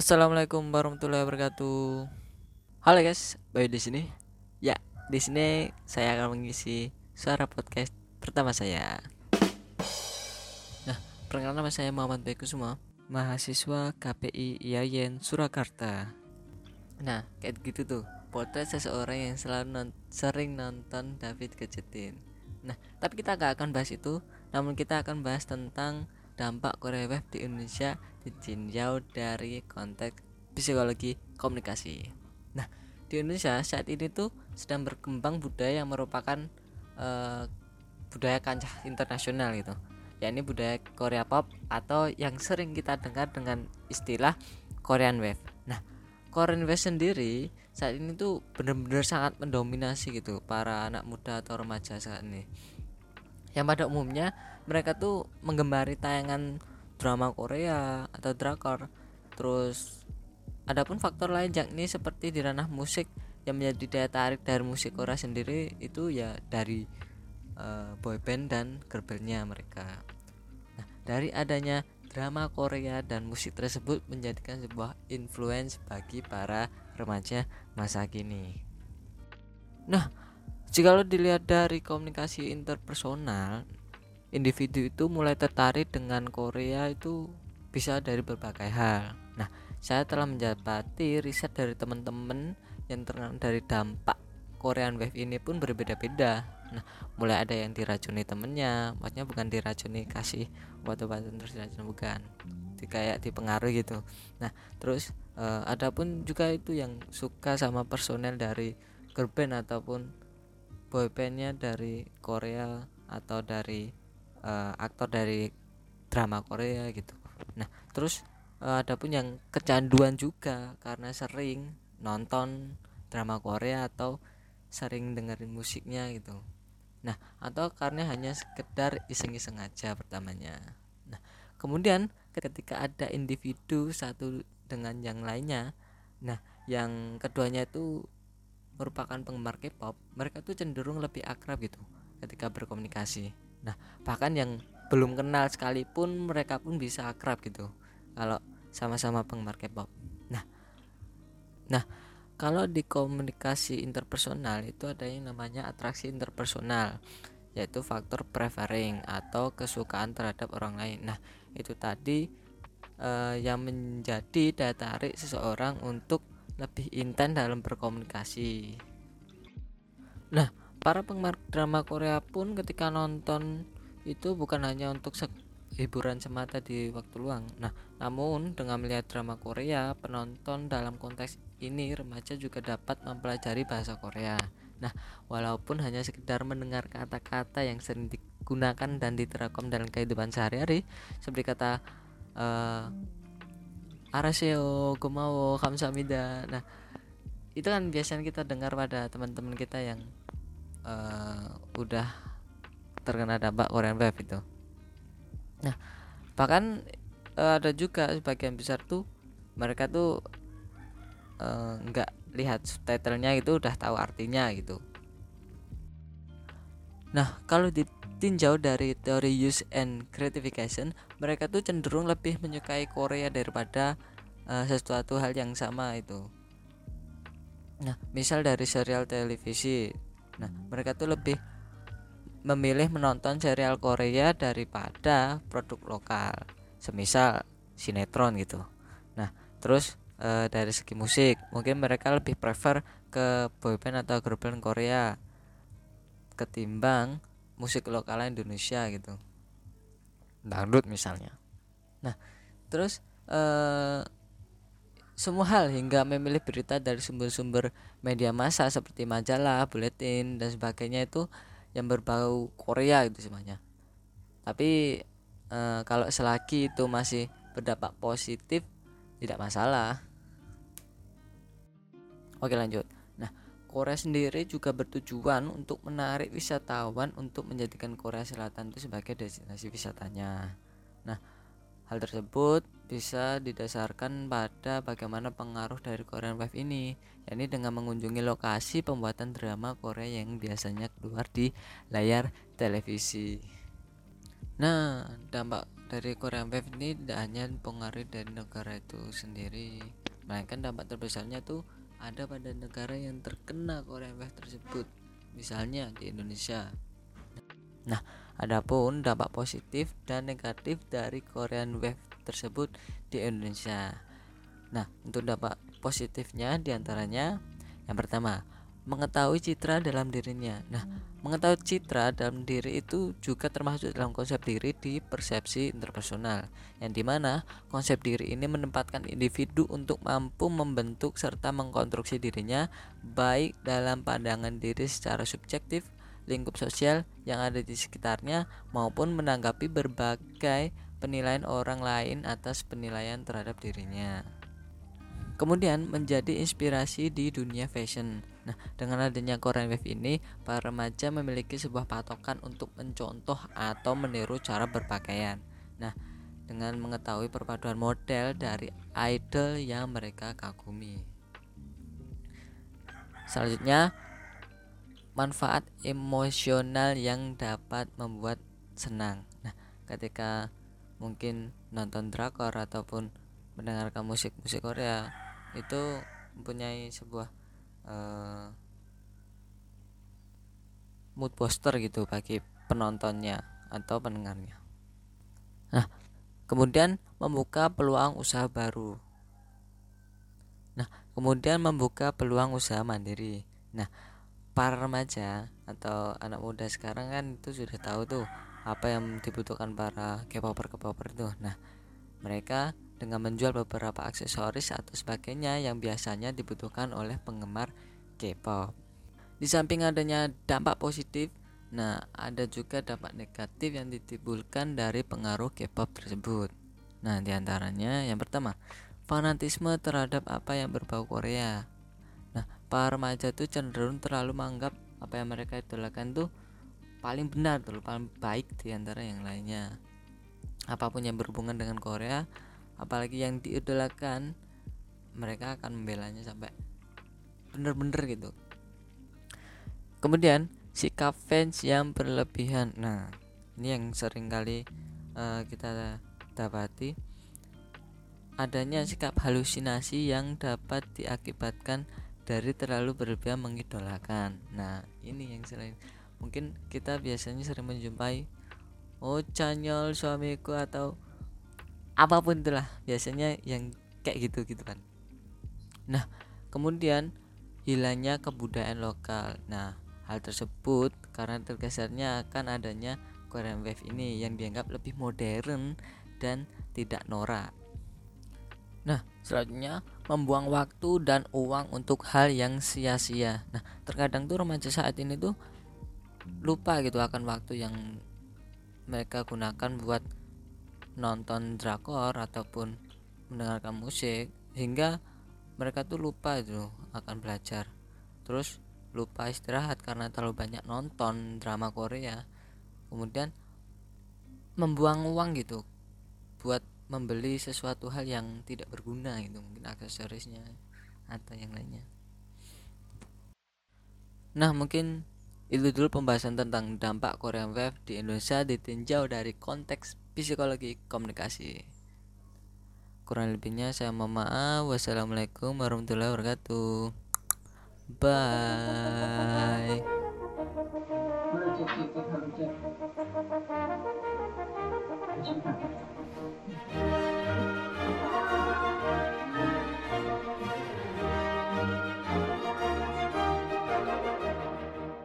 Assalamualaikum warahmatullahi wabarakatuh. Halo guys, baik di sini. Ya, di sini saya akan mengisi suara podcast pertama saya. Nah, perkenalkan nama saya Muhammad Baik Kusuma, mahasiswa KPI IAIN Surakarta. Nah, kayak gitu tuh, potret seseorang yang selalu non sering nonton David Kejetin. Nah, tapi kita gak akan bahas itu, namun kita akan bahas tentang dampak Korea Web di Indonesia ditinjau dari konteks psikologi komunikasi. Nah, di Indonesia saat ini tuh sedang berkembang budaya yang merupakan uh, budaya kancah internasional gitu. yakni budaya Korea pop atau yang sering kita dengar dengan istilah Korean Wave. Nah, Korean Wave sendiri saat ini tuh benar-benar sangat mendominasi gitu para anak muda atau remaja saat ini. Yang pada umumnya mereka tuh menggemari tayangan drama Korea atau drakor. Terus adapun faktor lain yakni seperti di ranah musik yang menjadi daya tarik dari musik Korea sendiri itu ya dari uh, boyband dan girlbandnya mereka. Nah dari adanya drama Korea dan musik tersebut menjadikan sebuah influence bagi para remaja masa kini. Nah jika lo dilihat dari komunikasi interpersonal individu itu mulai tertarik dengan Korea itu bisa dari berbagai hal. Nah, saya telah menjabati riset dari teman-teman yang terkena dari dampak Korean Wave ini pun berbeda-beda. Nah, mulai ada yang diracuni temennya, maksudnya bukan diracuni kasih obat-obatan terus diracuni bukan. Di kayak dipengaruhi gitu. Nah, terus uh, ada pun juga itu yang suka sama personel dari girl band ataupun boybandnya dari Korea atau dari uh, aktor dari drama Korea gitu. Nah terus uh, ada pun yang kecanduan juga karena sering nonton drama Korea atau sering dengerin musiknya gitu. Nah atau karena hanya sekedar iseng-iseng aja pertamanya. Nah kemudian ketika ada individu satu dengan yang lainnya nah yang keduanya itu merupakan penggemar K-pop mereka tuh cenderung lebih akrab gitu ketika berkomunikasi Nah, bahkan yang belum kenal sekalipun mereka pun bisa akrab gitu kalau sama-sama penggemar K-pop. Nah, nah kalau di komunikasi interpersonal itu ada yang namanya atraksi interpersonal yaitu faktor preferring atau kesukaan terhadap orang lain. Nah, itu tadi eh, yang menjadi daya tarik seseorang untuk lebih intens dalam berkomunikasi. Nah, para penggemar drama Korea pun ketika nonton itu bukan hanya untuk hiburan semata di waktu luang. Nah, namun dengan melihat drama Korea, penonton dalam konteks ini remaja juga dapat mempelajari bahasa Korea. Nah, walaupun hanya sekedar mendengar kata-kata yang sering digunakan dan diterapkan dalam kehidupan sehari-hari, seperti kata uh, Araseo, Gomawo, Kamsamida. Nah, itu kan biasanya kita dengar pada teman-teman kita yang uh, udah terkena dampak Korean Wave itu. Nah, bahkan uh, ada juga sebagian besar tuh mereka tuh uh, nggak lihat subtitlenya itu udah tahu artinya gitu. Nah, kalau ditinjau dari teori use and gratification, mereka tuh cenderung lebih menyukai Korea daripada uh, sesuatu hal yang sama itu. Nah, misal dari serial televisi Nah, mereka tuh lebih memilih menonton serial Korea daripada produk lokal. Semisal sinetron gitu. Nah, terus e, dari segi musik, mungkin mereka lebih prefer ke boyband atau girl band Korea ketimbang musik lokal Indonesia gitu. Dangdut misalnya. Nah, terus eh semua hal hingga memilih berita dari sumber-sumber media massa seperti majalah, buletin dan sebagainya itu yang berbau Korea itu semuanya. Tapi e, kalau selagi itu masih berdampak positif tidak masalah. Oke lanjut. Korea sendiri juga bertujuan untuk menarik wisatawan untuk menjadikan Korea Selatan itu sebagai destinasi wisatanya. Nah, Hal tersebut bisa didasarkan pada bagaimana pengaruh dari Korean Wave ini, yakni dengan mengunjungi lokasi pembuatan drama Korea yang biasanya keluar di layar televisi. Nah, dampak dari Korean Wave ini tidak hanya pengaruh dari negara itu sendiri, melainkan dampak terbesarnya tuh ada pada negara yang terkena Korean Wave tersebut, misalnya di Indonesia. Nah, adapun dampak positif dan negatif dari Korean Wave tersebut di Indonesia. Nah, untuk dampak positifnya di antaranya yang pertama, mengetahui citra dalam dirinya. Nah, mengetahui citra dalam diri itu juga termasuk dalam konsep diri di persepsi interpersonal, yang di mana konsep diri ini menempatkan individu untuk mampu membentuk serta mengkonstruksi dirinya baik dalam pandangan diri secara subjektif, lingkup sosial yang ada di sekitarnya, maupun menanggapi berbagai penilaian orang lain atas penilaian terhadap dirinya kemudian menjadi inspirasi di dunia fashion. Nah, dengan adanya Korean Wave ini, para remaja memiliki sebuah patokan untuk mencontoh atau meniru cara berpakaian. Nah, dengan mengetahui perpaduan model dari idol yang mereka kagumi. Selanjutnya, manfaat emosional yang dapat membuat senang. Nah, ketika mungkin nonton drakor ataupun mendengarkan musik-musik Korea itu mempunyai sebuah uh, mood booster gitu bagi penontonnya atau pendengarnya. Nah, kemudian membuka peluang usaha baru. Nah, kemudian membuka peluang usaha mandiri. Nah, para remaja atau anak muda sekarang kan itu sudah tahu tuh apa yang dibutuhkan para K-popper K-popper itu. Nah, mereka dengan menjual beberapa aksesoris atau sebagainya yang biasanya dibutuhkan oleh penggemar K-pop. Di samping adanya dampak positif, nah ada juga dampak negatif yang ditimbulkan dari pengaruh K-pop tersebut. Nah, di antaranya yang pertama, fanatisme terhadap apa yang berbau Korea. Nah, para remaja itu cenderung terlalu menganggap apa yang mereka idolakan tuh paling benar tuh, paling baik di antara yang lainnya. Apa pun yang berhubungan dengan Korea, apalagi yang diidolakan mereka akan membelanya sampai bener-bener gitu. Kemudian sikap fans yang berlebihan. Nah ini yang sering kali uh, kita dapati. Adanya sikap halusinasi yang dapat diakibatkan dari terlalu berlebihan mengidolakan. Nah ini yang sering. Mungkin kita biasanya sering menjumpai oh canyol suamiku atau apa pun itulah biasanya yang kayak gitu gitu kan. Nah kemudian hilangnya kebudayaan lokal. Nah hal tersebut karena tergesernya akan adanya Korean Wave ini yang dianggap lebih modern dan tidak norak. Nah, selanjutnya membuang waktu dan uang untuk hal yang sia-sia. Nah, terkadang tuh remaja saat ini tuh lupa gitu akan waktu yang mereka gunakan buat nonton drakor ataupun mendengarkan musik hingga mereka tuh lupa itu akan belajar. Terus lupa istirahat karena terlalu banyak nonton drama Korea. Kemudian membuang uang gitu buat membeli sesuatu hal yang tidak berguna gitu mungkin aksesorisnya atau yang lainnya. Nah mungkin itu dulu pembahasan tentang dampak Korean Wave di Indonesia ditinjau dari konteks psikologi komunikasi. Kurang lebihnya saya mohon maaf. Wassalamualaikum warahmatullahi wabarakatuh. Bye.